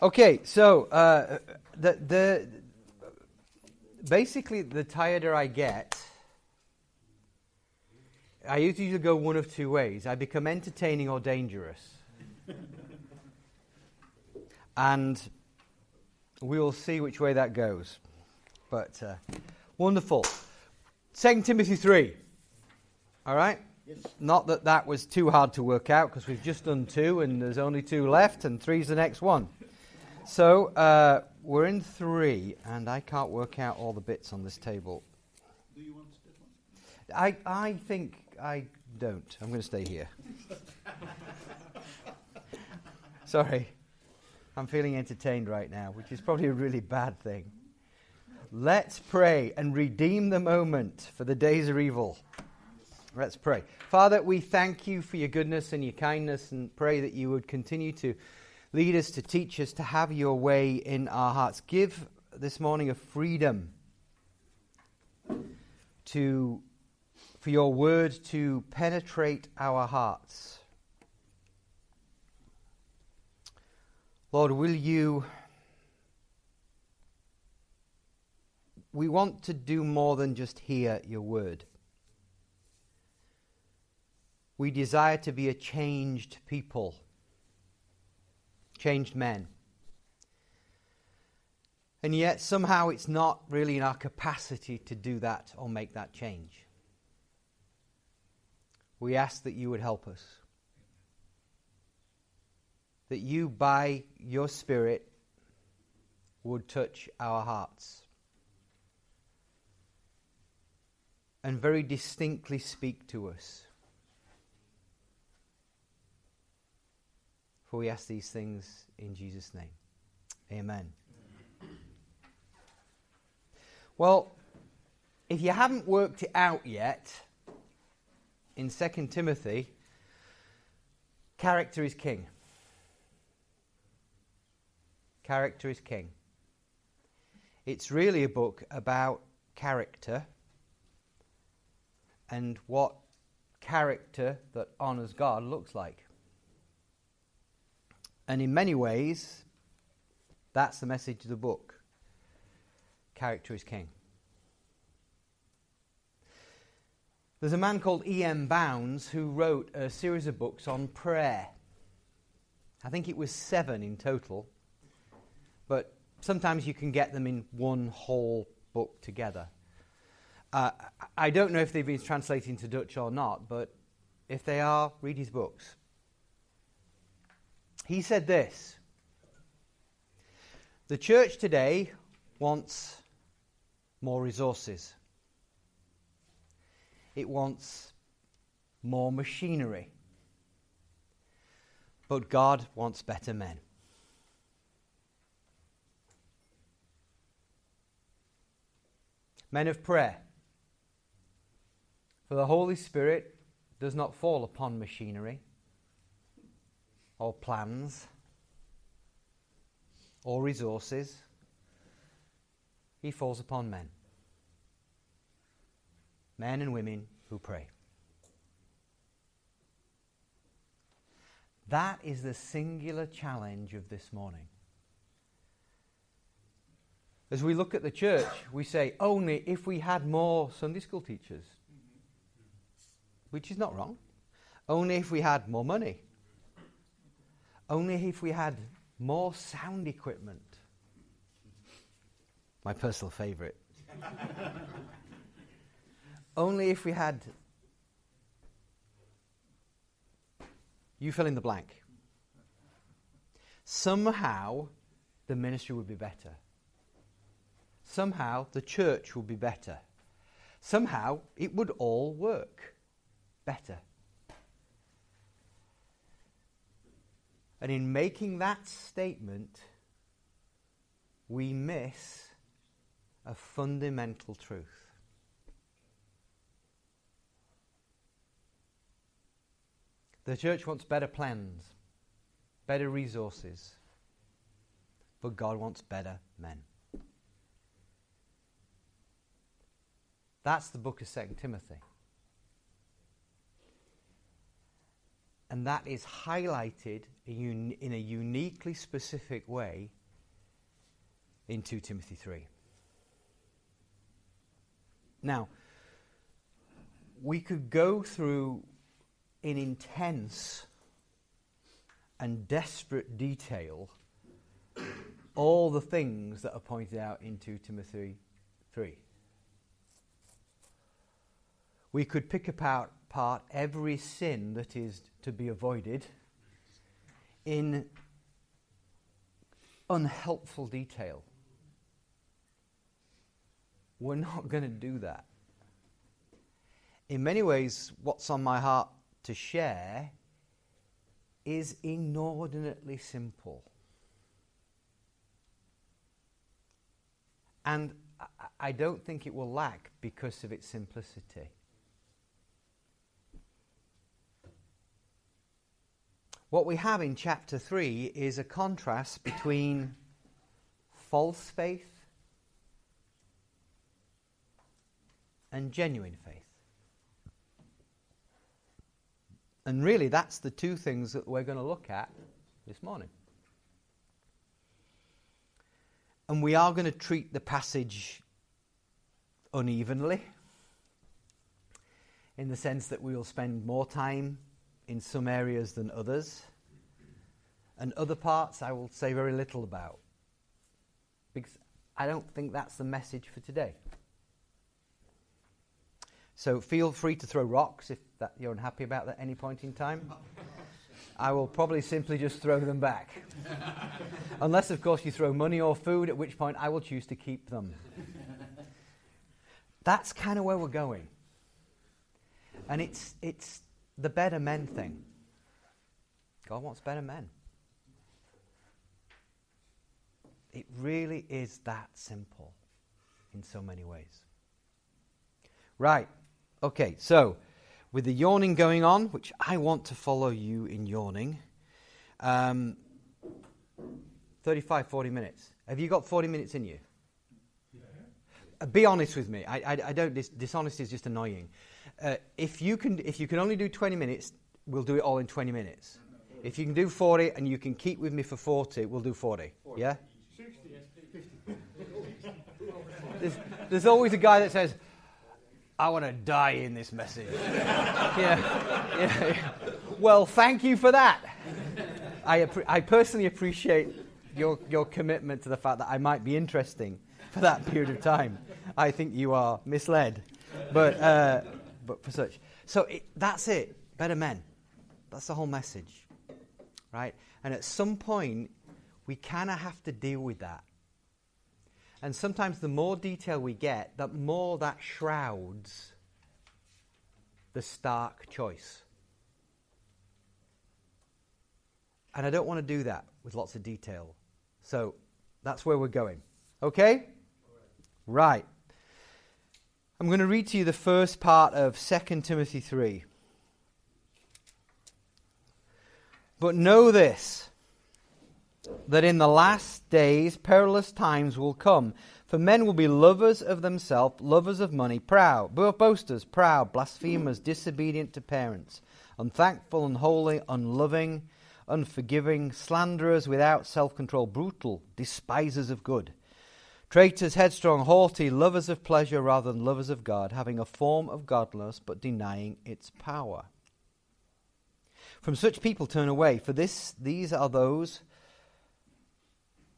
Okay, so uh, the the basically the tireder I get, I usually go one of two ways. I become entertaining or dangerous, and we'll see which way that goes. But uh, wonderful. Second Timothy three. All right. Yes. Not that that was too hard to work out because we've just done two and there's only two left, and three's the next one. So uh, we're in three, and I can't work out all the bits on this table. Do you want? I, I think I don't. I'm going to stay here. Sorry. I'm feeling entertained right now, which is probably a really bad thing. Let's pray and redeem the moment, for the days are evil. Let's pray. Father, we thank you for your goodness and your kindness and pray that you would continue to lead us, to teach us, to have your way in our hearts. Give this morning a freedom to for your word to penetrate our hearts. Lord, will you we want to do more than just hear your word. We desire to be a changed people changed men. And yet, somehow, it's not really in our capacity to do that or make that change. We ask that you would help us. That you, by your Spirit, would touch our hearts. And very distinctly speak to us. For we ask these things in Jesus' name. Amen. Well, if you haven't worked it out yet, in 2 Timothy, character is king. Character is king. It's really a book about character and what character that honors God looks like. And in many ways, that's the message of the book. Character is king. There's a man called E.M. Bounds who wrote a series of books on prayer. I think it was seven in total, but sometimes you can get them in one whole book together. Uh, I don't know if they've been translated into Dutch or not, but if they are, read his books. He said this The church today wants more resources, it wants more machinery, but God wants better men. Men of prayer. For the Holy Spirit does not fall upon machinery or plans or resources. He falls upon men. Men and women who pray. That is the singular challenge of this morning. As we look at the church, we say, only if we had more Sunday school teachers, which is not wrong. Only if we had more money. Only if we had more sound equipment. My personal favorite. Only if we had. You fill in the blank. Somehow the ministry would be better. Somehow the church would be better. Somehow it would all work better. And in making that statement, we miss a fundamental truth. The church wants better plans, better resources, but God wants better men. That's the book of 2 Timothy. And that is highlighted in a uniquely specific way in 2 Timothy 3. Now, we could go through in intense and desperate detail all the things that are pointed out in 2 Timothy 3. We could pick apart part every sin that is to be avoided in unhelpful detail. We're not going to do that. In many ways, what's on my heart to share is inordinately simple. And I don't think it will lack because of its simplicity. What we have in chapter 3 is a contrast between false faith and genuine faith. And really, that's the two things that we're going to look at this morning. And we are going to treat the passage unevenly, in the sense that we will spend more time in some areas than others. And other parts I will say very little about. Because I don't think that's the message for today. So feel free to throw rocks if that you're unhappy about that at any point in time. I will probably simply just throw them back. Unless, of course, you throw money or food, at which point I will choose to keep them. That's kind of where we're going. And it's, it's the better men thing. God wants better men. It really is that simple in so many ways. Right. Okay, so with the yawning going on, which I want to follow you in yawning, um, 35, 40 minutes. Have you got 40 minutes in you? Yeah. Uh, be honest with me. I, I, I don't. Dis- dishonesty is just annoying. Uh, if you can, if you can only do 20 minutes, we'll do it all in 20 minutes. If you can do 40 and you can keep with me for 40, we'll do 40. 40. Yeah? 60, there's, there's always a guy that says, I want to die in this message. yeah, yeah, yeah, Well, thank you for that. I, appre- I personally appreciate your, your commitment to the fact that I might be interesting for that period of time. I think you are misled. But. Uh, but for such. So it, that's it. Better men. That's the whole message. Right? And at some point, we kind of have to deal with that. And sometimes the more detail we get, the more that shrouds the stark choice. And I don't want to do that with lots of detail. So that's where we're going. Okay? Right. I'm going to read to you the first part of 2 Timothy 3. But know this that in the last days perilous times will come. For men will be lovers of themselves, lovers of money, proud, boasters, proud, blasphemers, disobedient to parents, unthankful, unholy, unloving, unforgiving, slanderers, without self control, brutal, despisers of good Traitors, headstrong, haughty, lovers of pleasure rather than lovers of God, having a form of godliness but denying its power. From such people turn away, for this these are those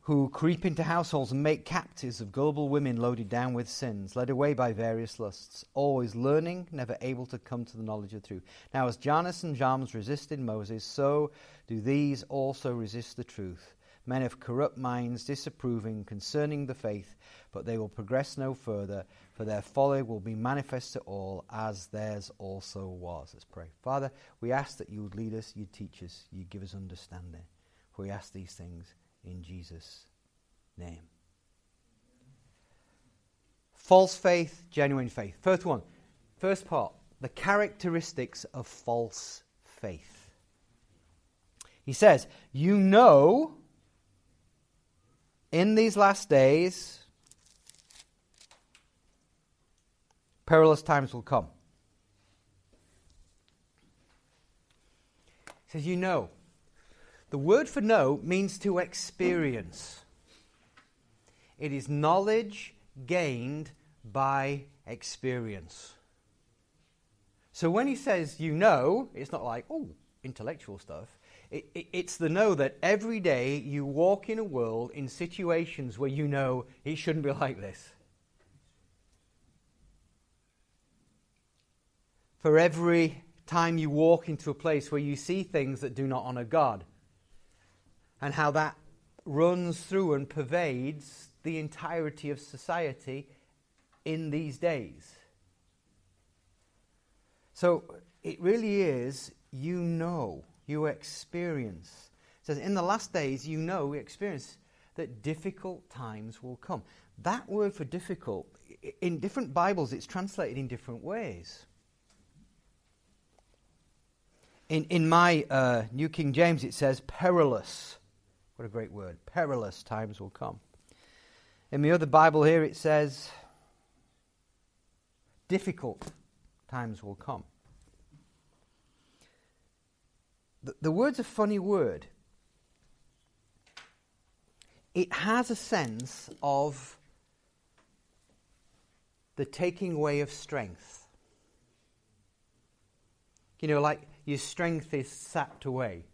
who creep into households and make captives of gullible women loaded down with sins, led away by various lusts, always learning, never able to come to the knowledge of truth. Now, as Jannes and Jambres resisted Moses, so do these also resist the truth men of corrupt minds, disapproving concerning the faith, but they will progress no further, for their folly will be manifest to all, as theirs also was. Let's pray. Father, we ask that you would lead us, you teach us, you give us understanding. For we ask these things in Jesus' name. False faith, genuine faith. First one, first part, the characteristics of false faith. He says, You know in these last days, perilous times will come. He says, You know. The word for know means to experience, it is knowledge gained by experience. So when he says you know, it's not like, oh, intellectual stuff. It, it, it's the know that every day you walk in a world in situations where you know it shouldn't be like this. For every time you walk into a place where you see things that do not honor God, and how that runs through and pervades the entirety of society in these days. So it really is, you know, you experience. It says, in the last days, you know, we experience that difficult times will come. That word for difficult, in different Bibles, it's translated in different ways. In, in my uh, New King James, it says perilous. What a great word. Perilous times will come. In the other Bible here, it says, difficult times will come. The, word's a funny word. It has a sense of the taking away of strength. You know, like your strength is sapped away.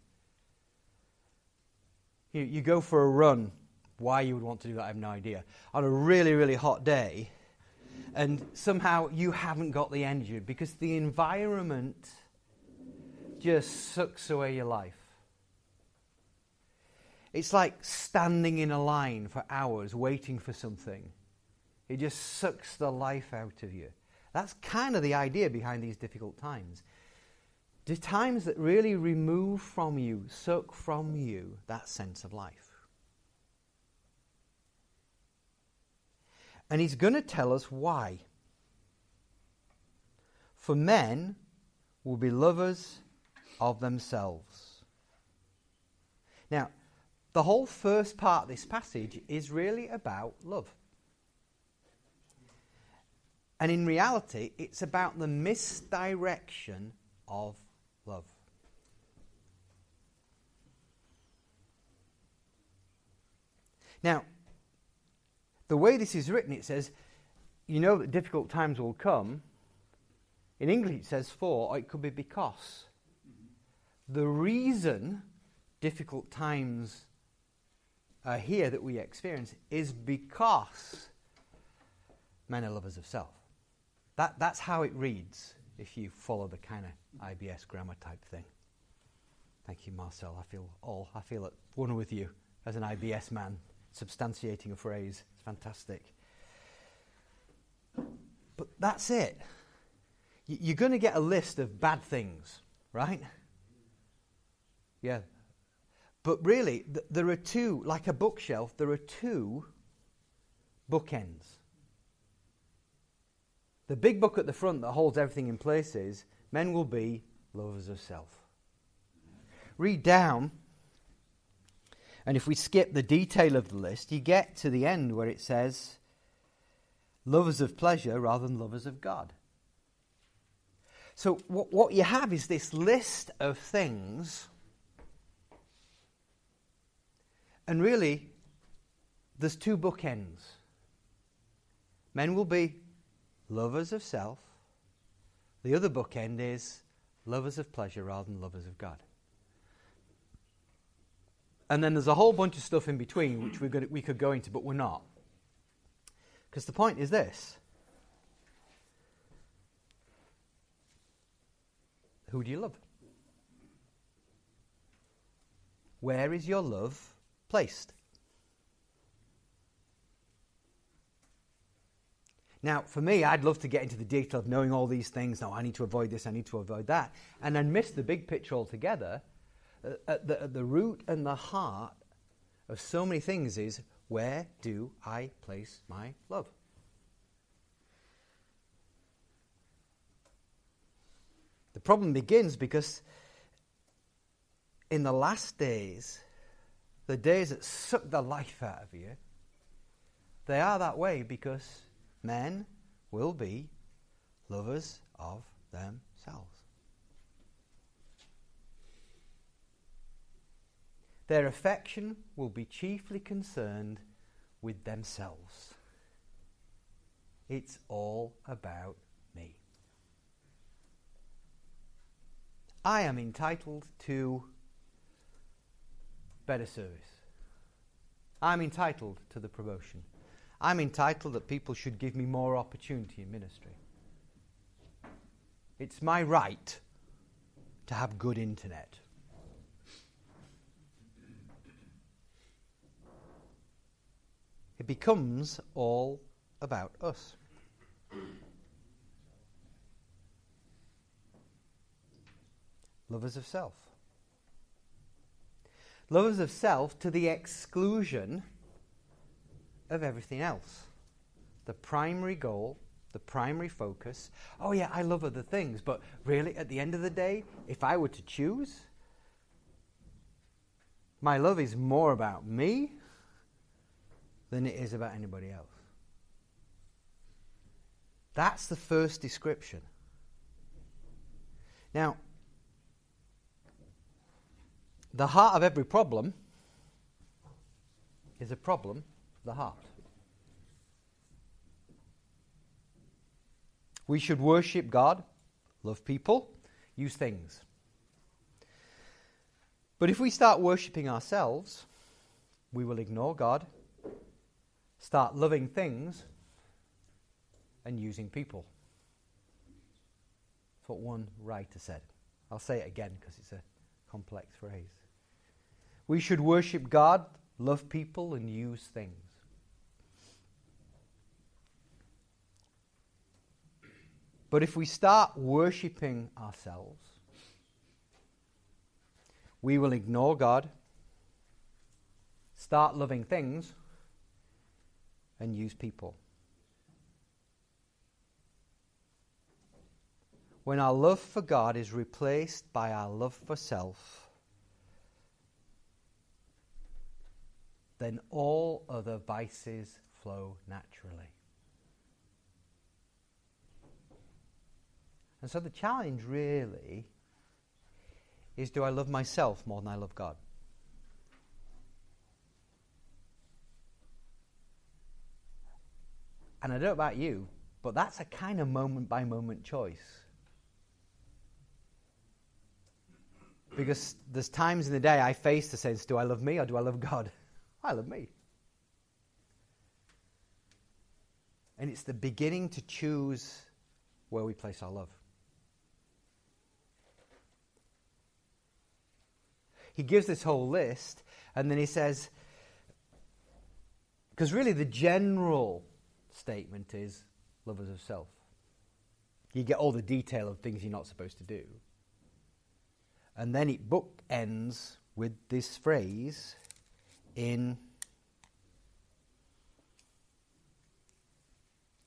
You, you go for a run. Why you would want to do that, I have no idea. On a really, really hot day, and somehow you haven't got the energy because the environment just sucks away your life. It's like standing in a line for hours waiting for something. It just sucks the life out of you. That's kind of the idea behind these difficult times. The times that really remove from you, suck from you that sense of life. And he's going to tell us why. For men will be lovers of themselves. Now, the whole first part of this passage is really about love. And in reality, it's about the misdirection of love. Now, the way this is written, it says, you know that difficult times will come. In English, it says for, or it could be because. The reason difficult times are here that we experience is because men are lovers of self. That, that's how it reads if you follow the kind of IBS grammar type thing. Thank you, Marcel. I feel all I feel at one with you as an IBS man, substantiating a phrase. It's fantastic. But that's it. You're going to get a list of bad things, right? Yeah. But really, th- there are two, like a bookshelf, there are two bookends. The big book at the front that holds everything in place is men will be lovers of self. Read down, and if we skip the detail of the list, you get to the end where it says lovers of pleasure rather than lovers of God. So, what, what you have is this list of things, and really, there's two bookends. Men will be lovers of self. The other bookend is lovers of pleasure rather than lovers of God. And then there's a whole bunch of stuff in between which we're to, we could go into, but we're not. Because the point is this Who do you love? Where is your love placed? Now, for me, I'd love to get into the detail of knowing all these things. Now, I need to avoid this, I need to avoid that, and then miss the big picture altogether. Uh, at, the, at the root and the heart of so many things is where do I place my love? The problem begins because in the last days, the days that suck the life out of you, they are that way because men will be lovers of themselves. Their affection will be chiefly concerned with themselves. It's all about me. I am entitled to better service. I'm entitled to the promotion. I'm entitled that people should give me more opportunity in ministry. It's my right to have good internet. It becomes all about us. Lovers of self. Lovers of self to the exclusion of everything else. The primary goal, the primary focus. Oh, yeah, I love other things, but really, at the end of the day, if I were to choose, my love is more about me than it is about anybody else. That's the first description. Now, the heart of every problem is a problem of the heart. We should worship God, love people, use things. But if we start worshipping ourselves, we will ignore God, start loving things, and using people. That's what one writer said. I'll say it again because it's a complex phrase. We should worship God, love people, and use things. But if we start worshipping ourselves, we will ignore God, start loving things, and use people. When our love for God is replaced by our love for self, then all other vices flow naturally. And so the challenge really is do I love myself more than I love God? And I don't know about you, but that's a kind of moment by moment choice. Because there's times in the day I face the sense do I love me or do I love God? I love me. And it's the beginning to choose where we place our love. he gives this whole list, and then he says, because really the general statement is lovers of self. You get all the detail of things you're not supposed to do. And then it book ends with this phrase in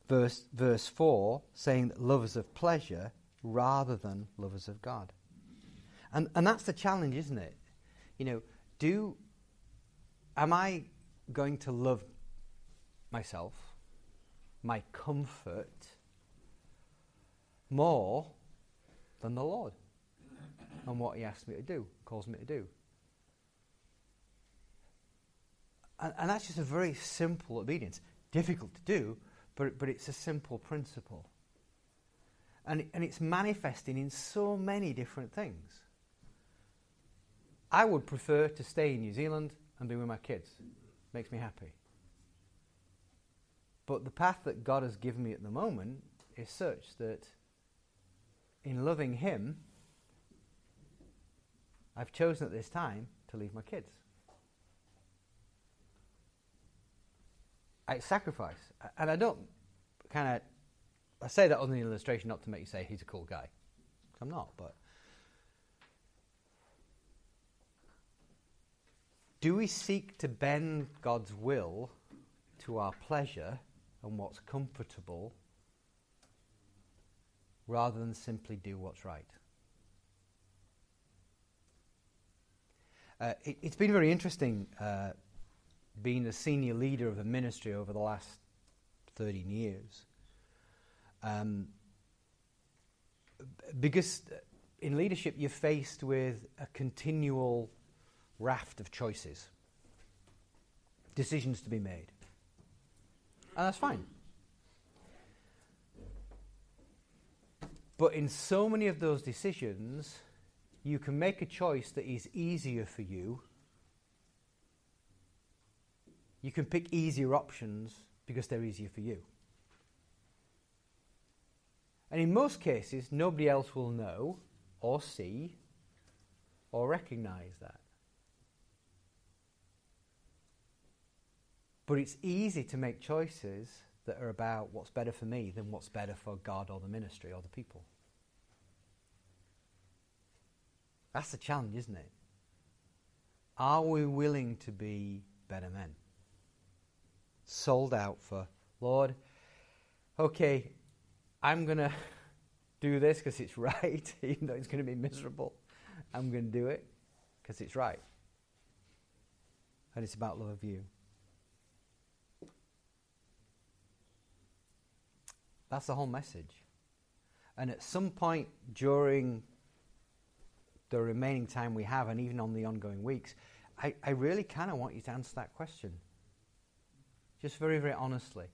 verse, verse 4 saying that lovers of pleasure rather than lovers of God. And, and that's the challenge, isn't it? you know, do am I going to love myself, my comfort, more than the Lord and what He asks me to do, calls me to do? And, and that's just a very simple obedience. Difficult to do, but, but it's a simple principle. And, and it's manifesting in so many different things. I would prefer to stay in New Zealand and be with my kids. Makes me happy. But the path that God has given me at the moment is such that in loving Him, I've chosen at this time to leave my kids. I sacrifice. And I don't kind of, I say that on the illustration not to make you say he's a cool guy. I'm not, but Do we seek to bend God's will to our pleasure and what's comfortable rather than simply do what's right? Uh, it, has been very interesting uh, being the senior leader of a ministry over the last 13 years. Um, because in leadership, you're faced with a continual raft of choices, decisions to be made. And that's fine. But in so many of those decisions, you can make a choice that is easier for you. You can pick easier options because they're easier for you. And in most cases, nobody else will know or see or recognize that. But it's easy to make choices that are about what's better for me than what's better for God or the ministry or the people. That's the challenge, isn't it? Are we willing to be better men? Sold out for, Lord, okay, I'm going to do this because it's right, even though it's going to be miserable. I'm going to do it because it's right. And it's about love of you. That's the whole message. And at some point during the remaining time we have, and even on the ongoing weeks, I, I really kind of want you to answer that question. Just very, very honestly.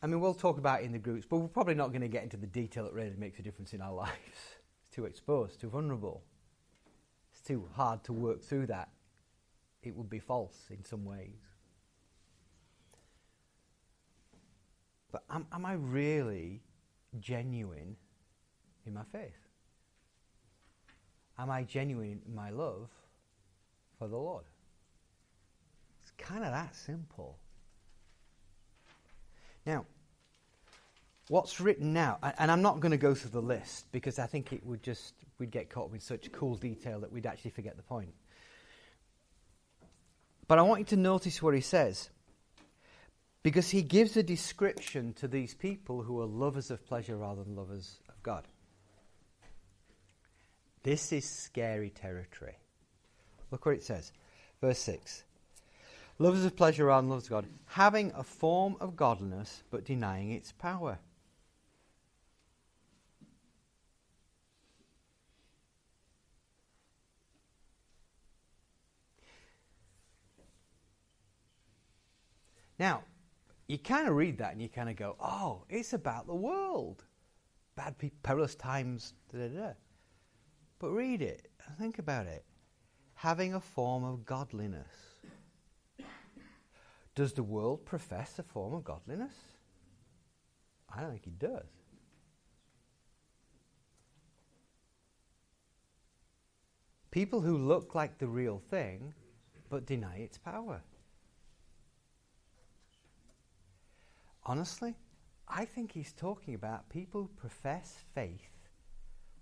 I mean, we'll talk about it in the groups, but we're probably not going to get into the detail that really makes a difference in our lives. It's too exposed, too vulnerable. It's too hard to work through that. It would be false in some ways. But am, am I really genuine in my faith? Am I genuine in my love for the Lord? Kind of that simple. Now, what's written now, and I'm not going to go through the list because I think it would just, we'd get caught with such cool detail that we'd actually forget the point. But I want you to notice what he says. Because he gives a description to these people who are lovers of pleasure rather than lovers of God. This is scary territory. Look what it says. Verse 6. Lovers of pleasure rather than lovers of God, having a form of godliness but denying its power. Now, you kind of read that and you kind of go, oh, it's about the world. Bad perilous times, da da da. But read it and think about it. Having a form of godliness. Does the world profess a form of godliness? I don't think it does. People who look like the real thing but deny its power. Honestly, I think he's talking about people who profess faith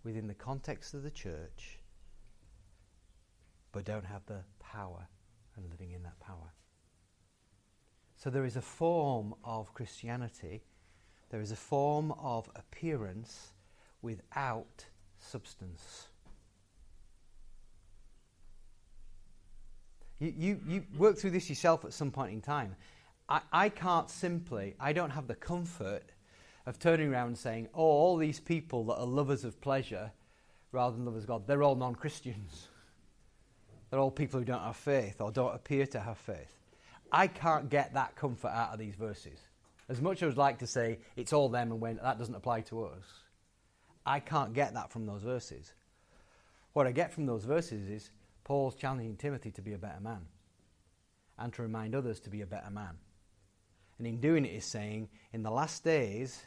within the context of the church but don't have the power and living in that power. So there is a form of Christianity, there is a form of appearance without substance. You, you, you work through this yourself at some point in time. I, I can't simply, I don't have the comfort of turning around and saying, oh, all these people that are lovers of pleasure rather than lovers of God, they're all non Christians. They're all people who don't have faith or don't appear to have faith. I can't get that comfort out of these verses. As much as I would like to say it's all them and when that doesn't apply to us, I can't get that from those verses. What I get from those verses is Paul's challenging Timothy to be a better man and to remind others to be a better man. And in doing it, he's saying, in the last days,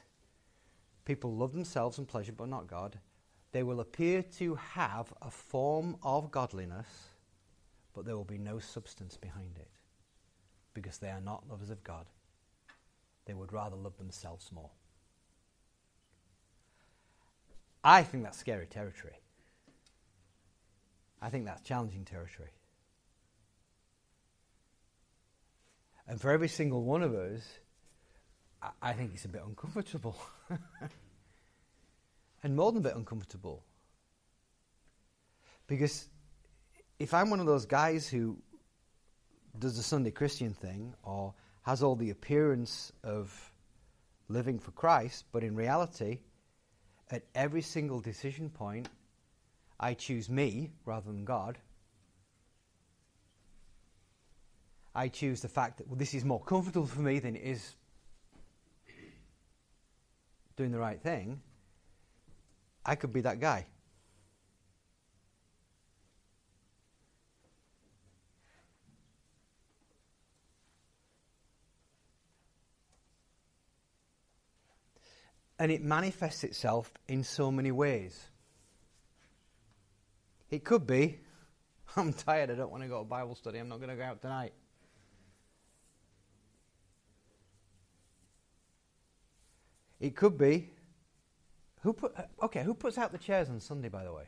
people love themselves and pleasure, but not God. They will appear to have a form of godliness, but there will be no substance behind it because they are not lovers of God. They would rather love themselves more. I think that's scary territory. I think that's challenging territory. And for every single one of us, I, I think it's a bit uncomfortable. and more than a bit uncomfortable. Because if I'm one of those guys who does the Sunday Christian thing or has all the appearance of living for Christ, but in reality, at every single decision point, I choose me rather than God. I choose the fact that well, this is more comfortable for me than it is doing the right thing. I could be that guy. And it manifests itself in so many ways. It could be, I'm tired, I don't want to go to Bible study, I'm not going to go out tonight. It could be, who put, uh, okay, who puts out the chairs on Sunday, by the way?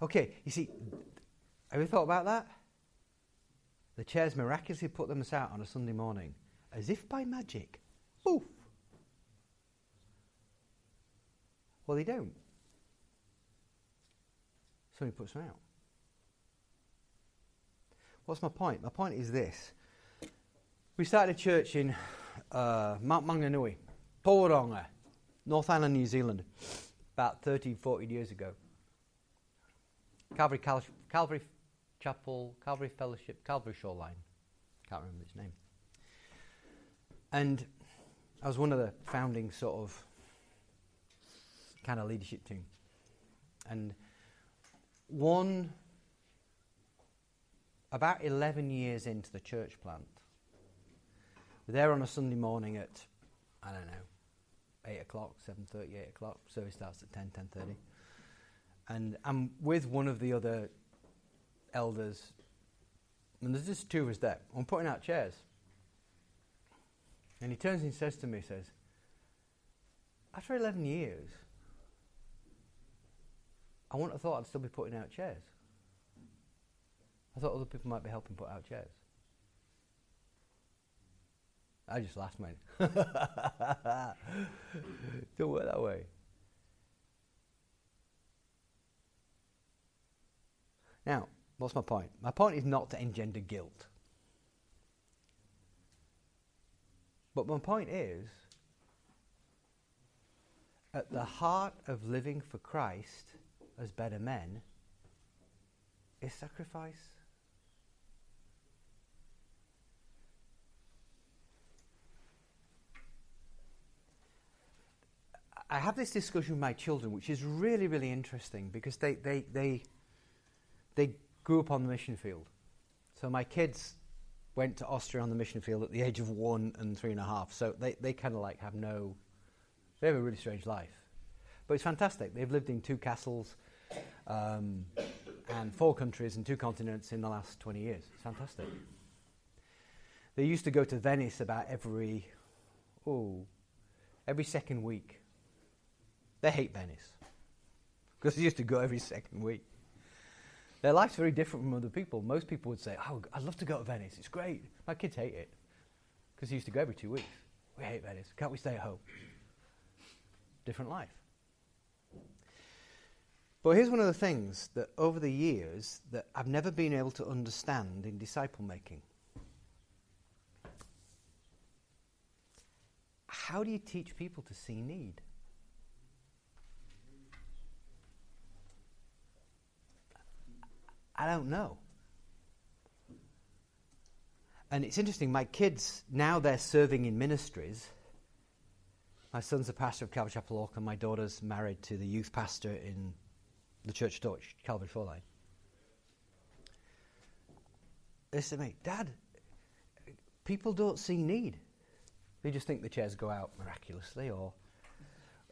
Okay, you see, have you thought about that? The chairs miraculously put themselves out on a Sunday morning, as if by magic. Poof! Well, they don't. Somebody puts them out. What's my point? My point is this. We started a church in uh, Mount Maunganui, Tauranga, North Island, New Zealand, about 30, 40 years ago. Calvary, Cal- Calvary Chapel, Calvary Fellowship, Calvary Shoreline. Can't remember its name. And I was one of the founding sort of kind of leadership team. And one, about 11 years into the church plant, we're there on a Sunday morning at, I don't know, 8 o'clock, 7.30, 8 o'clock. Service starts at 10, 10.30. And I'm with one of the other elders, and there's just two of us there. I'm putting out chairs. And he turns and says to me, says, after 11 years, I wouldn't have thought I'd still be putting out chairs. I thought other people might be helping put out chairs. I just laughed, mate. Don't work that way. Now, what's my point? My point is not to engender guilt. But my point is at the heart of living for Christ as better men is sacrifice. I have this discussion with my children, which is really, really interesting because they, they, they, they grew up on the mission field. So my kids went to Austria on the mission field at the age of one and three and a half. So they, they kind of like have no, they have a really strange life. But it's fantastic. They've lived in two castles um, and four countries and two continents in the last 20 years. It's fantastic. They used to go to Venice about every, oh, every second week. They hate Venice because they used to go every second week. Their life's very different from other people. Most people would say, Oh, I'd love to go to Venice. It's great. My kids hate it because they used to go every two weeks. We hate Venice. Can't we stay at home? Different life. But here's one of the things that over the years that I've never been able to understand in disciple making. How do you teach people to see need? I don't know. And it's interesting, my kids, now they're serving in ministries. My son's a pastor of Calvary Chapel Auckland. My daughter's married to the youth pastor in the Church Dutch, Calvary. They said to me, Dad, people don't see need. They just think the chairs go out miraculously, or,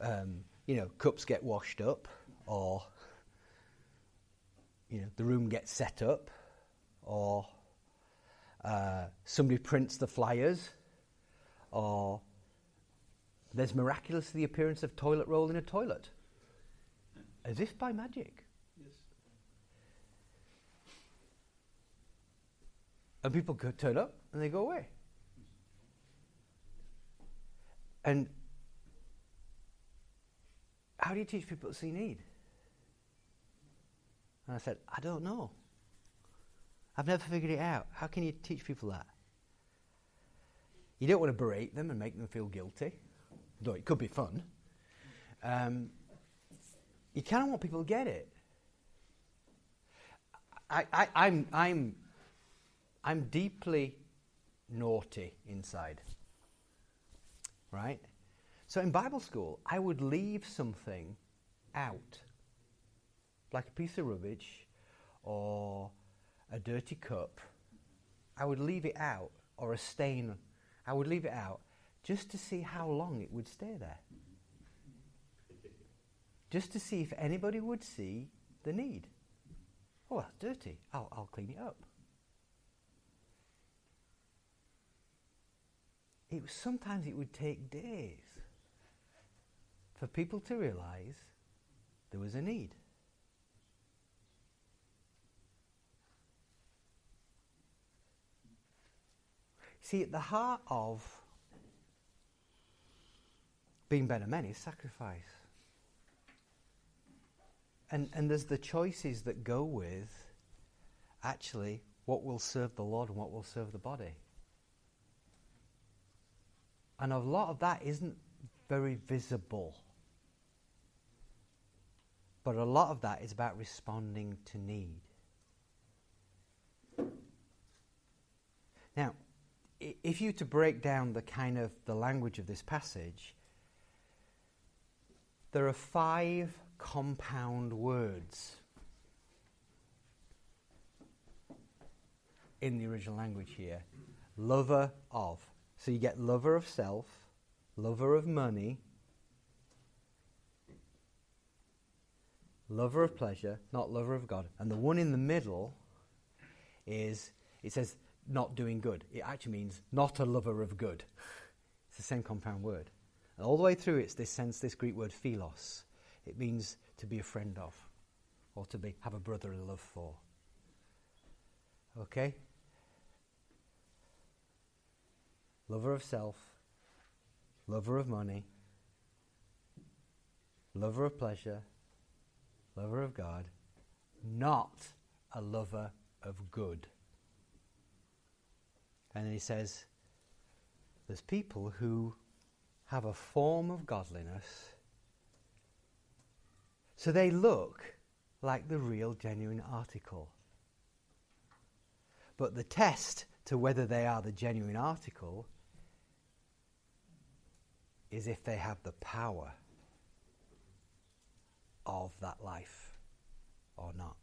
um, you know, cups get washed up, or you know, the room gets set up, or uh, somebody prints the flyers, or there's miraculously the appearance of toilet roll in a toilet, as if by magic. Yes. And people could turn up and they go away. And how do you teach people to see need? And I said, I don't know. I've never figured it out. How can you teach people that? You don't want to berate them and make them feel guilty, though it could be fun. Um, you kind of want people to get it. I, I, I'm, I'm, I'm deeply naughty inside. Right? So in Bible school, I would leave something out, like a piece of rubbish or a dirty cup. I would leave it out, or a stain. I would leave it out just to see how long it would stay there. Just to see if anybody would see the need. Oh, that's dirty. I'll, I'll clean it up. It was, sometimes it would take days for people to realize there was a need. See, at the heart of being better men is sacrifice. And, and there's the choices that go with actually what will serve the Lord and what will serve the body. And a lot of that isn't very visible. But a lot of that is about responding to need. Now, if you to break down the kind of the language of this passage, there are five compound words in the original language here. Lover of. So you get lover of self, lover of money, lover of pleasure, not lover of God. And the one in the middle is, it says, not doing good. It actually means not a lover of good. It's the same compound word. And all the way through it's this sense, this Greek word philos. It means to be a friend of, or to be have a brotherly love for. Okay? Lover of self, lover of money, lover of pleasure, lover of God, not a lover of good. And he says, there's people who have a form of godliness. So they look like the real, genuine article. But the test to whether they are the genuine article is if they have the power of that life or not.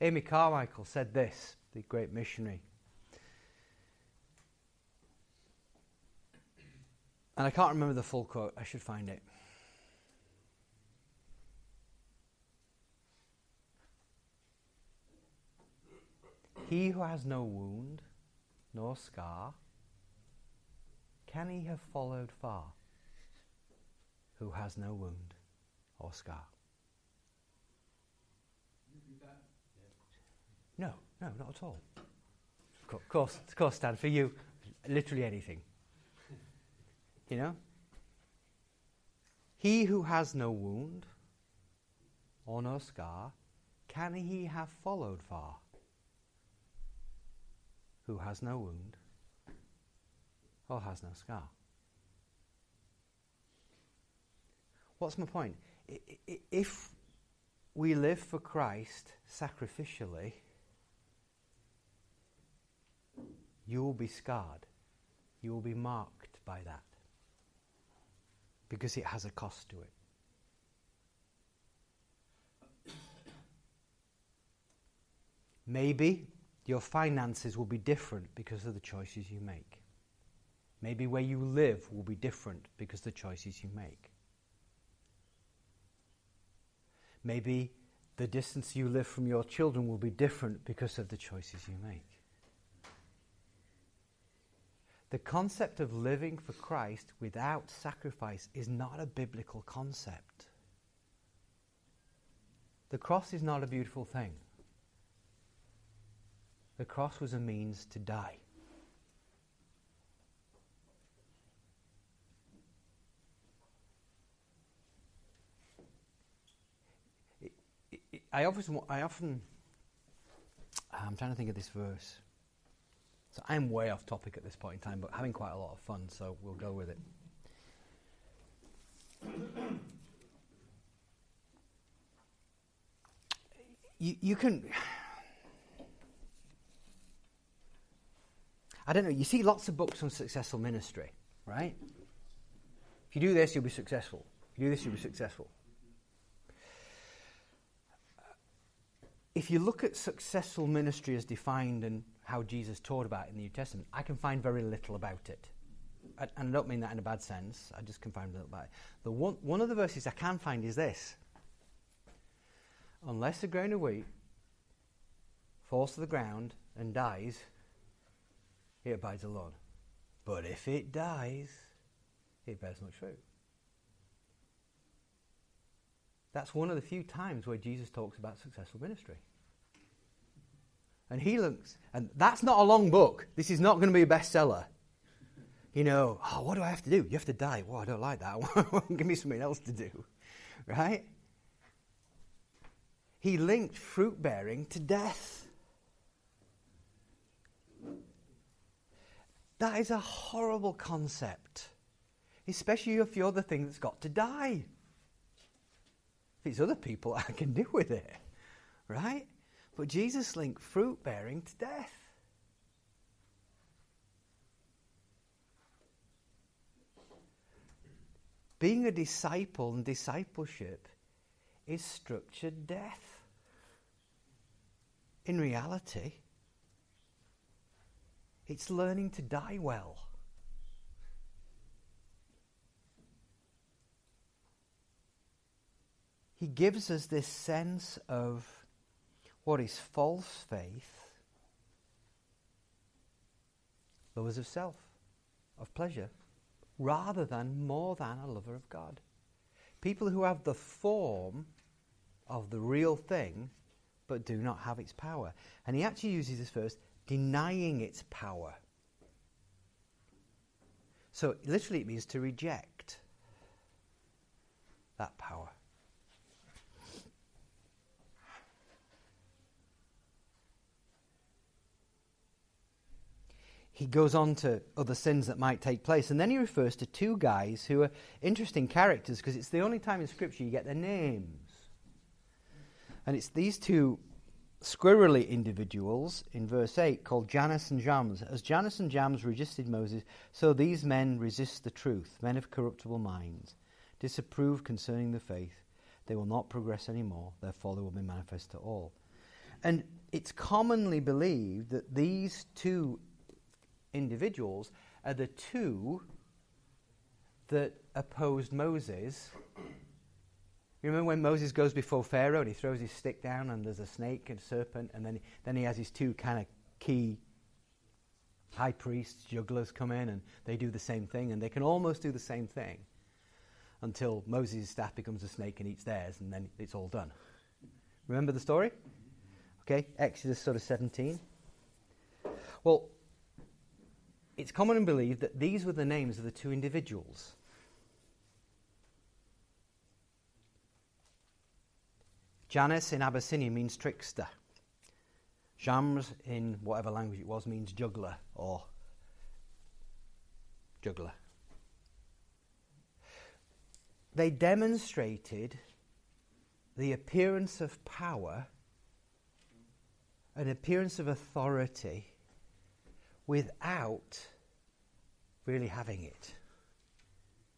Amy Carmichael said this, the great missionary. And I can't remember the full quote, I should find it. He who has no wound nor scar, can he have followed far? Who has no wound or scar? No, no, not at all. Of course, of course, Stan, for you, literally anything. You know? He who has no wound or no scar, can he have followed far? Who has no wound or has no scar? What's my point? If we live for Christ sacrificially, you will be scarred. You will be marked by that. Because it has a cost to it. Maybe your finances will be different because of the choices you make. Maybe where you live will be different because of the choices you make. Maybe the distance you live from your children will be different because of the choices you make. The concept of living for Christ without sacrifice is not a biblical concept. The cross is not a beautiful thing. The cross was a means to die. I often, I often, I'm trying to think of this verse. So I'm way off topic at this point in time, but having quite a lot of fun, so we'll go with it. you, you can. I don't know, you see lots of books on successful ministry, right? If you do this, you'll be successful. If you do this, you'll be successful. If you look at successful ministry as defined and how Jesus taught about it in the New Testament, I can find very little about it. And I don't mean that in a bad sense, I just can find little about it. The one, one of the verses I can find is this Unless a grain of wheat falls to the ground and dies, it abides alone. But if it dies, it bears much fruit. That's one of the few times where Jesus talks about successful ministry. And he looks, and that's not a long book. This is not going to be a bestseller. You know, oh, what do I have to do? You have to die. Well, I don't like that. Give me something else to do. Right? He linked fruit bearing to death. That is a horrible concept, especially if you're the thing that's got to die. If it's other people, I can deal with it, right? But Jesus linked fruit bearing to death. Being a disciple and discipleship is structured death. In reality, it's learning to die well. He gives us this sense of what is false faith, lovers of self, of pleasure, rather than more than a lover of God. People who have the form of the real thing but do not have its power. And he actually uses this verse denying its power. So literally, it means to reject that power. He goes on to other sins that might take place, and then he refers to two guys who are interesting characters because it's the only time in Scripture you get their names. And it's these two squirrely individuals in verse 8 called Jannes and Jambres. As Jannes and Jambres resisted Moses, so these men resist the truth, men of corruptible minds, disapprove concerning the faith. They will not progress anymore, their folly will be manifest to all. And it's commonly believed that these two individuals are the two that opposed Moses you remember when Moses goes before Pharaoh and he throws his stick down and there's a snake and serpent, and then, then he has his two kind of key high priests, jugglers come in and they do the same thing, and they can almost do the same thing until Moses' staff becomes a snake and eats theirs, and then it's all done. Remember the story? Okay, Exodus sort of 17. Well, it's common and believed that these were the names of the two individuals. Jannes in Abyssinia means trickster. Jambres in whatever language it was means juggler or juggler. They demonstrated the appearance of power, an appearance of authority, without really having it.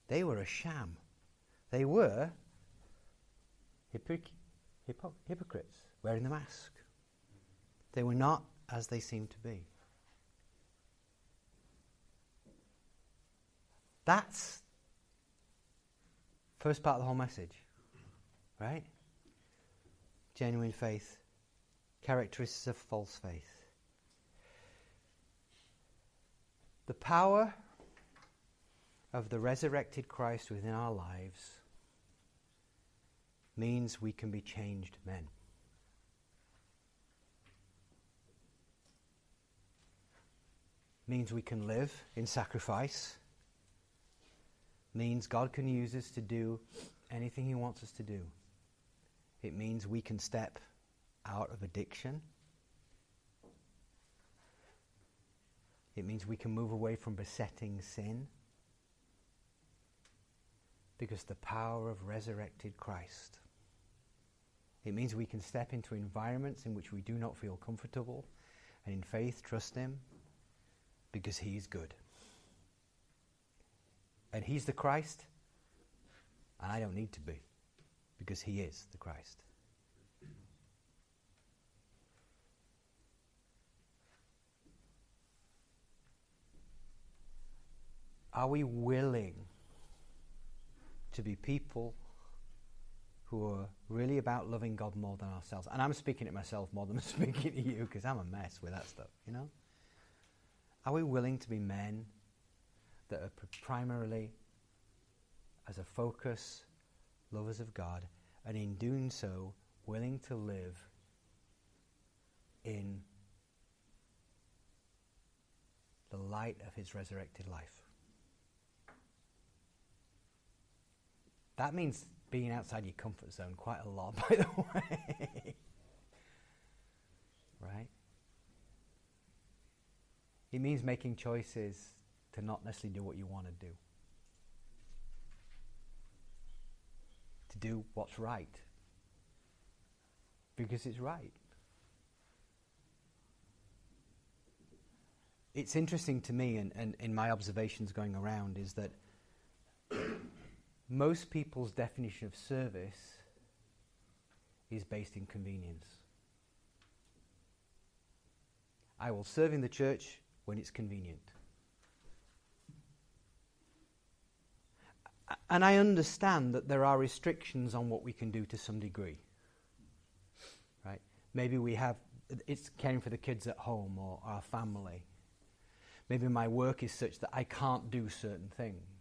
They were a sham. They were hypocrites hypo- hypocrites wearing the mask. They were not as they seemed to be. That's first part of the whole message, right? Genuine faith, characteristics of false faith. The power of the resurrected Christ within our lives means we can be changed men. Means we can live in sacrifice. Means God can use us to do anything He wants us to do. It means we can step out of addiction. It means we can move away from besetting sin because the power of resurrected Christ It means we can step into environments in which we do not feel comfortable and in faith trust Him because He is good. And He's the Christ, and I don't need to be because He is the Christ. Are we willing to be people who are really about loving God more than ourselves? And I'm speaking to myself more than I'm speaking to you because I'm a mess with that stuff, you know? Are we willing to be men that are primarily, as a focus, lovers of God, and in doing so, willing to live in the light of his resurrected life? That means being outside your comfort zone quite a lot, by the way. right? It means making choices to not necessarily do what you want to do, to do what's right, because it's right. It's interesting to me, and, in my observations going around, is that most people's definition of service is based in convenience. I will serve in the church when it's convenient. And I understand that there are restrictions on what we can do to some degree. Right? Maybe we have, it's caring for the kids at home or our family. Maybe my work is such that I can't do certain things.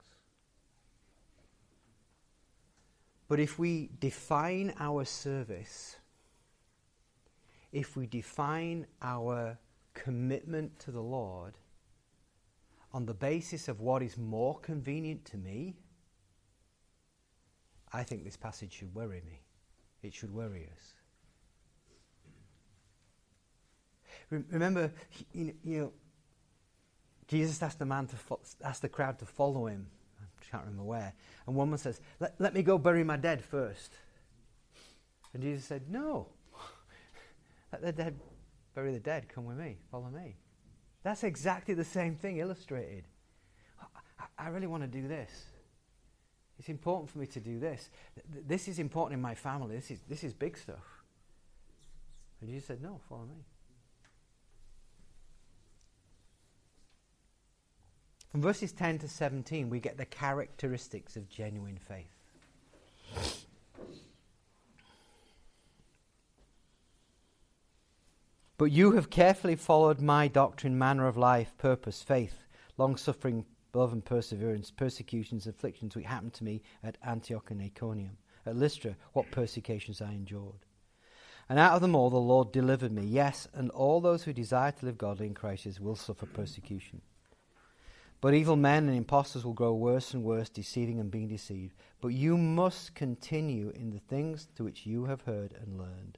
But if we define our service, if we define our commitment to the Lord on the basis of what is more convenient to me, I think this passage should worry me. It should worry us. Remember, you know, Jesus asked the man to fo- asked the crowd to follow him can't remember where. And one man says, let, let me go bury my dead first. And Jesus said, No. let the dead bury the dead. Come with me. Follow me. That's exactly the same thing illustrated. I, I really want to do this. It's important for me to do this. This is important in my family. This is, this is big stuff. And Jesus said, No, follow me. From verses 10 to 17, we get the characteristics of genuine faith. But you have carefully followed my doctrine, manner of life, purpose, faith, long suffering, love, and perseverance, persecutions, afflictions which happened to me at Antioch and Iconium. At Lystra, what persecutions I endured. And out of them all the Lord delivered me. Yes, and all those who desire to live godly in Christ will suffer persecution. But evil men and impostors will grow worse and worse, deceiving and being deceived. But you must continue in the things to which you have heard and learned,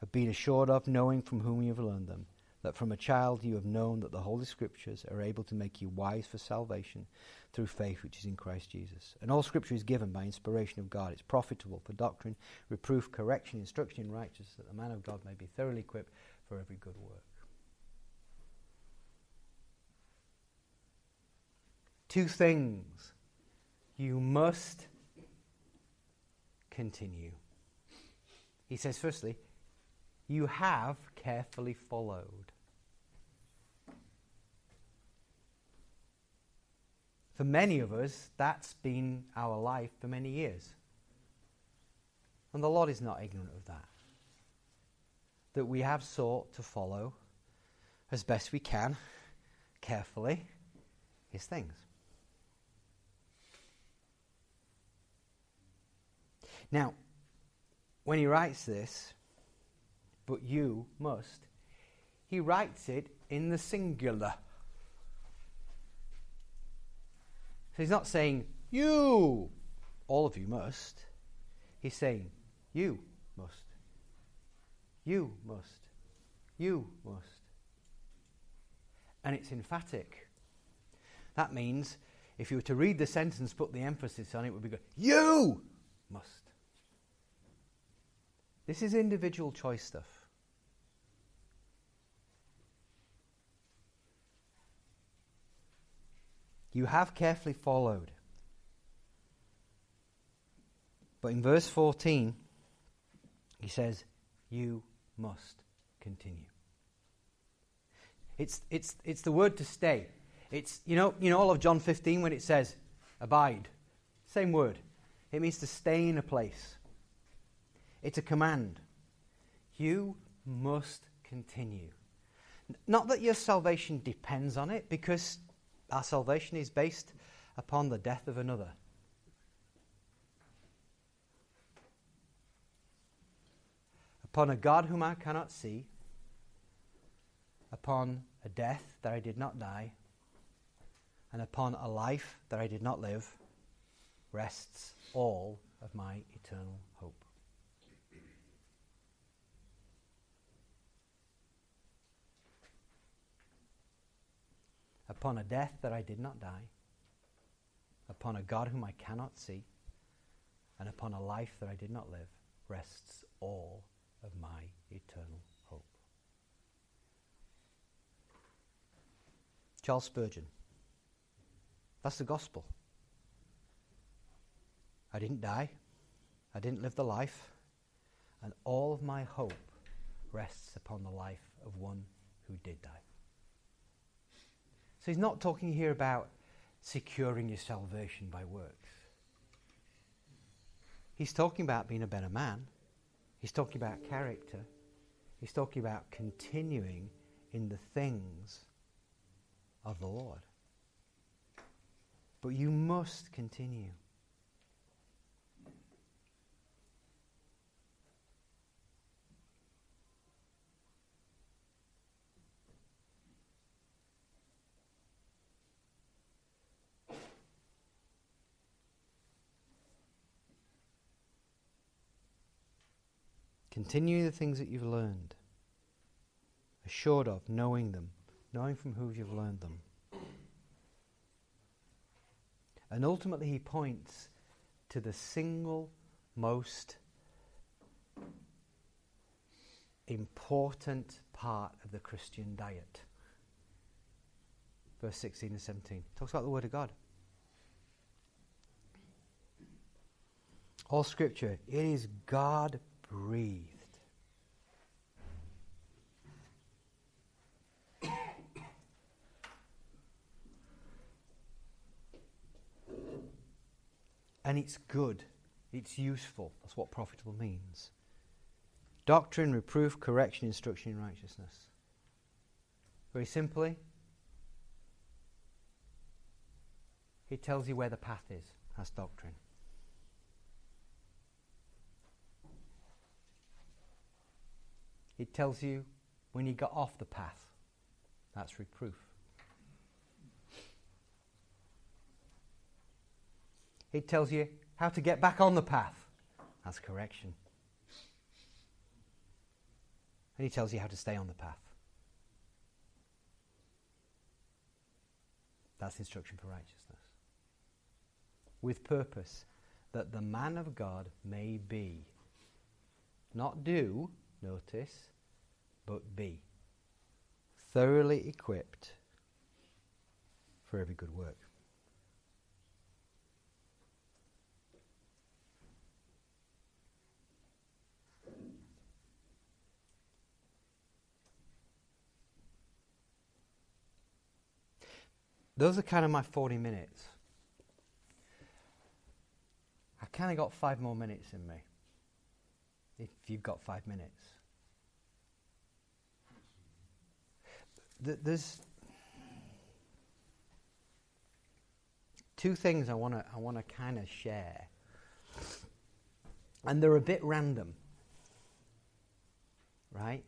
have been assured of, knowing from whom you have learned them, that from a child you have known that the Holy Scriptures are able to make you wise for salvation through faith which is in Christ Jesus. And all Scripture is given by inspiration of God. It's profitable for doctrine, reproof, correction, instruction in righteousness, that the man of God may be thoroughly equipped for every good work. Two things. You must continue. He says, firstly, you have carefully followed. For many of us, that's been our life for many years. And the Lord is not ignorant of that. That we have sought to follow as best we can, carefully, His things. Now, when he writes this, but you must, he writes it in the singular. So he's not saying, you, all of you must. He's saying, you must. You must. You must. And it's emphatic. That means if you were to read the sentence, put the emphasis on it, it would be good. You must. This is individual choice stuff. You have carefully followed. But in verse 14, he says, You must continue. It's, it's, it's the word to stay. It's, you know, you know, all of John 15 when it says, abide. Same word. It means to stay in a place. It's a command. You must continue. Not that your salvation depends on it, because our salvation is based upon the death of another. Upon a God whom I cannot see, upon a death that I did not die, and upon a life that I did not live, rests all of my eternal hope. Upon a death that I did not die, upon a God whom I cannot see, and upon a life that I did not live, rests all of my eternal hope. Charles Spurgeon. That's the gospel. I didn't die. I didn't live the life. And all of my hope rests upon the life of one who did die. So he's not talking here about securing your salvation by works. He's talking about being a better man. He's talking about character. He's talking about continuing in the things of the Lord. But you must continue. Continue the things that you've learned, assured of knowing them, knowing from who you've learned them. And ultimately, he points to the single most important part of the Christian diet. Verse 16 and 17 talks about the Word of God. All Scripture, it is God breathed. and it's good, it's useful. That's what profitable means. Doctrine, reproof, correction, instruction in righteousness. Very simply, he tells you where the path is. That's doctrine. It tells you when you got off the path. That's reproof. It tells you how to get back on the path. That's correction. And he tells you how to stay on the path. That's instruction for righteousness. With purpose, that the man of God may be, not do, notice, but be, thoroughly equipped for every good work. Those are kind of my 40 minutes. I kind of got five more minutes in me. If you've got five minutes. There's two things I want to I want to kind of share, and they're a bit random, right?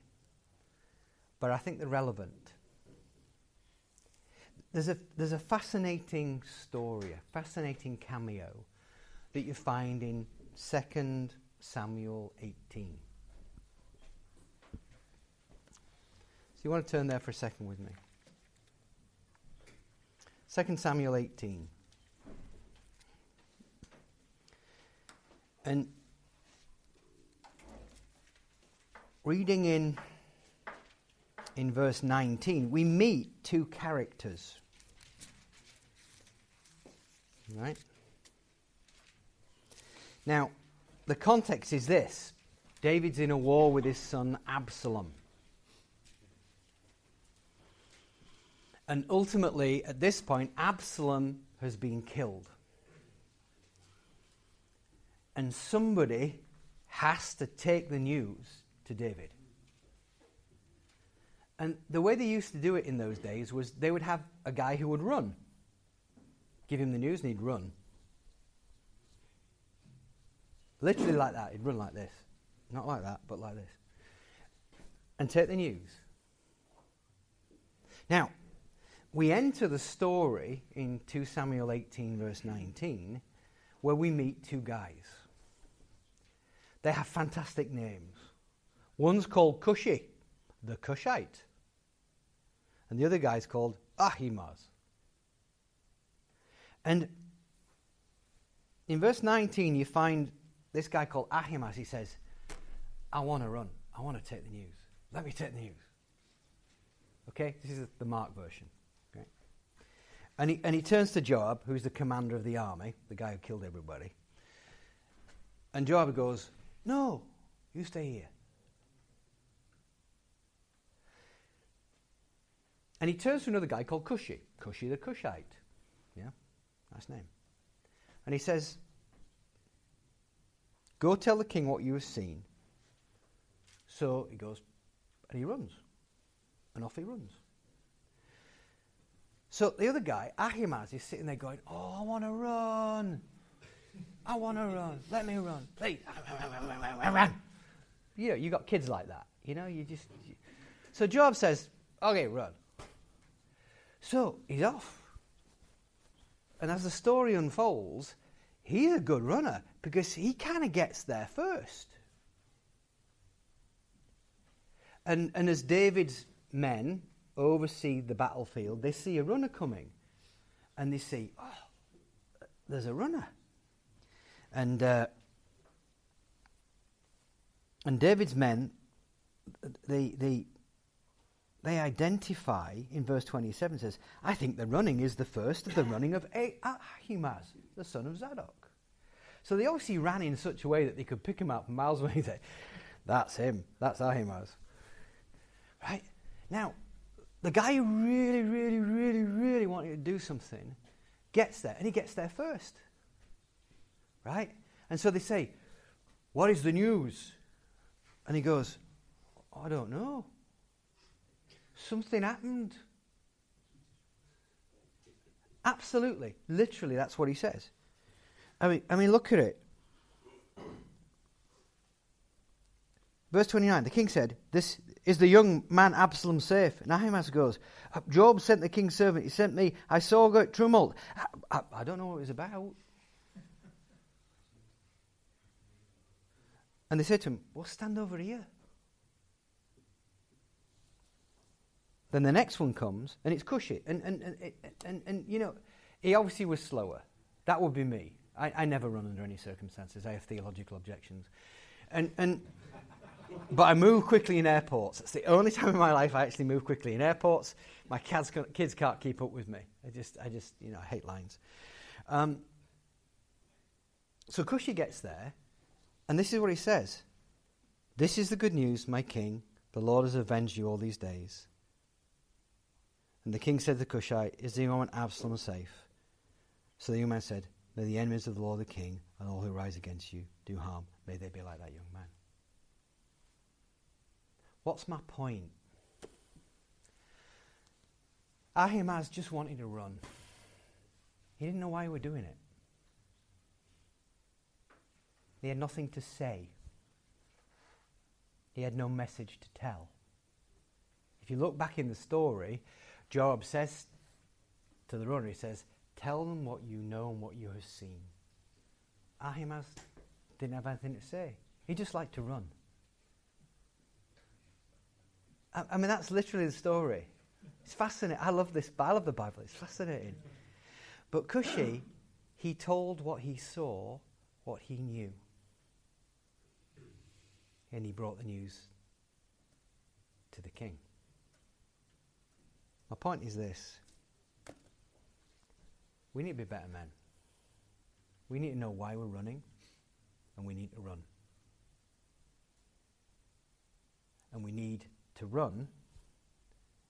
But I think they're relevant. There's a, there's a fascinating story, a fascinating cameo that you find in 2 Samuel 18. You want to turn there for a second with me. 2 Samuel 18. And reading in, in verse 19, we meet two characters. Right? Now, the context is this David's in a war with his son Absalom. And ultimately, at this point, Absalom has been killed. And somebody has to take the news to David. And the way they used to do it in those days was they would have a guy who would run, give him the news, and he'd run. Literally like that. He'd run like this. Not like that, but like this. And take the news. Now, we enter the story in 2 Samuel 18, verse 19, where we meet two guys. They have fantastic names. One's called Cushi, the Cushite, and the other guy's called Ahimaaz. And in verse 19, you find this guy called Ahimaaz. He says, I want to run. I want to take the news. Let me take the news. Okay? This is the Mark version. And he, and he turns to Joab, who's the commander of the army, the guy who killed everybody. And Joab goes, No, you stay here. And he turns to another guy called Cushi, Cushi the Cushite. Yeah, nice name. And he says, Go tell the king what you have seen. So he goes, and he runs. And off he runs. So the other guy, Ahimaaz, is sitting there going, Oh, I want to run. I want to run. Let me run. Run. You know, you got kids like that. You know, you just. You. So Joab says, Okay, run. So he's off. And as the story unfolds, he's a good runner because he kind of gets there first. And, and as David's men oversee the battlefield, they see a runner coming. And they see, oh, there's a runner. And, uh, and David's men, they, they, they identify, in verse 27 says, I think the running is the first of the running of Ahimaaz, the son of Zadok. So they obviously ran in such a way that they could pick him up miles away and say, That's him. That's Ahimaaz. Right? Now, the guy who really, really, really, really wanted to do something gets there, and he gets there first. Right? And so they say, What is the news? And he goes, I don't know. Something happened. Absolutely. Literally, that's what he says. I mean, I mean, look at it. Verse 29, the king said, This is the young man Absalom safe? And Ahimaaz goes, uh, Joab sent the king's servant. He sent me. I saw great tumult. I, I, I don't know what it was about. And they said to him, Well, stand over here. Then the next one comes, and it's Cushi. And, and, and, and, and, you know, he obviously was slower. That would be me. I, I never run under any circumstances. I have theological objections. And, and, but I move quickly in airports. It's the only time in my life I actually move quickly in airports. My kids, kids can't keep up with me. I just, I just, you know, I hate lines. Um, so Cushi gets there, and this is what he says This is the good news, my king. The Lord has avenged you all these days. And the king said to Cushite, Is the young man Absalom safe? So the young man said, May the enemies of the Lord the king and all who rise against you do harm. May they be like that young man. What's my point? Ahimaaz just wanted to run. He didn't know why he was doing it. He had nothing to say. He had no message to tell. If you look back in the story, Joab says to the runner, he says, Tell them what you know and what you have seen. Ahimaaz didn't have anything to say. He just liked to run. I, mean, that's literally the story. It's fascinating. I love this. I love the Bible. It's fascinating. But Cushi, he told what he saw, what he knew. And he brought the news to the king. My point is this we need to be better men. We need to know why we're running, and we need to run. And we need to run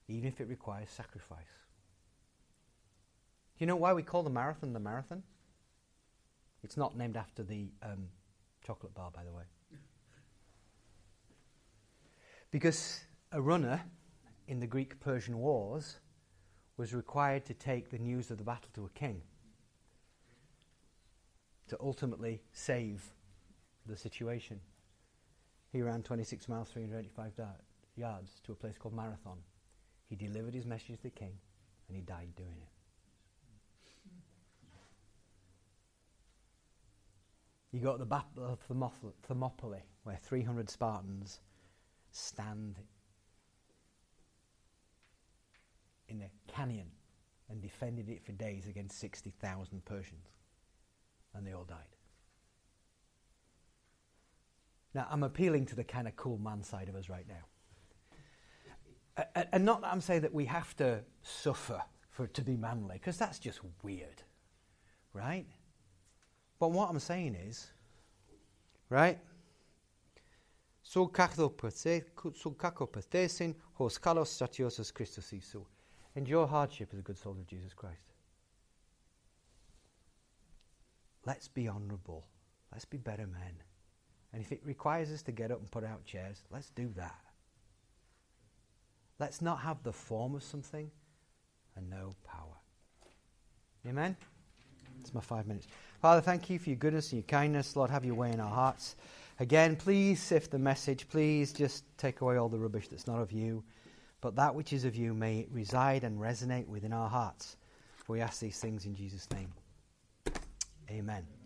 even if it requires sacrifice. Do you know why we call the marathon the marathon? It's not named after the um, chocolate bar, by the way. Because a runner in the Greek Persian Wars was required to take the news of the battle to a king to ultimately save the situation. He ran 26 miles, 385 da- yards to a place called Marathon. He delivered his message to the king and he died doing it. You go to the Battle of Thermopylae, where 300 Spartans stand in a canyon and defended it for days against 60,000 Persians. And they all died. Now, I'm appealing to the kind of cool man side of us right now. And not that I'm saying that we have to suffer for to be manly, because that's just weird, right? But what I'm saying is, right? So kakto pathesin hos kalos statiosus Christus Isu. Endure hardship as a good soldier of Jesus Christ. Let's be honourable. Let's be better men. And if it requires us to get up and put out chairs, let's do that. Let's not have the form of something and no power. Amen? It's my five minutes. Father, thank you for your goodness and your kindness. Lord, have your way in our hearts. Again, please sift the message. Please just take away all the rubbish that's not of you. But that which is of you may reside and resonate within our hearts. We ask these things in Jesus' name. Amen.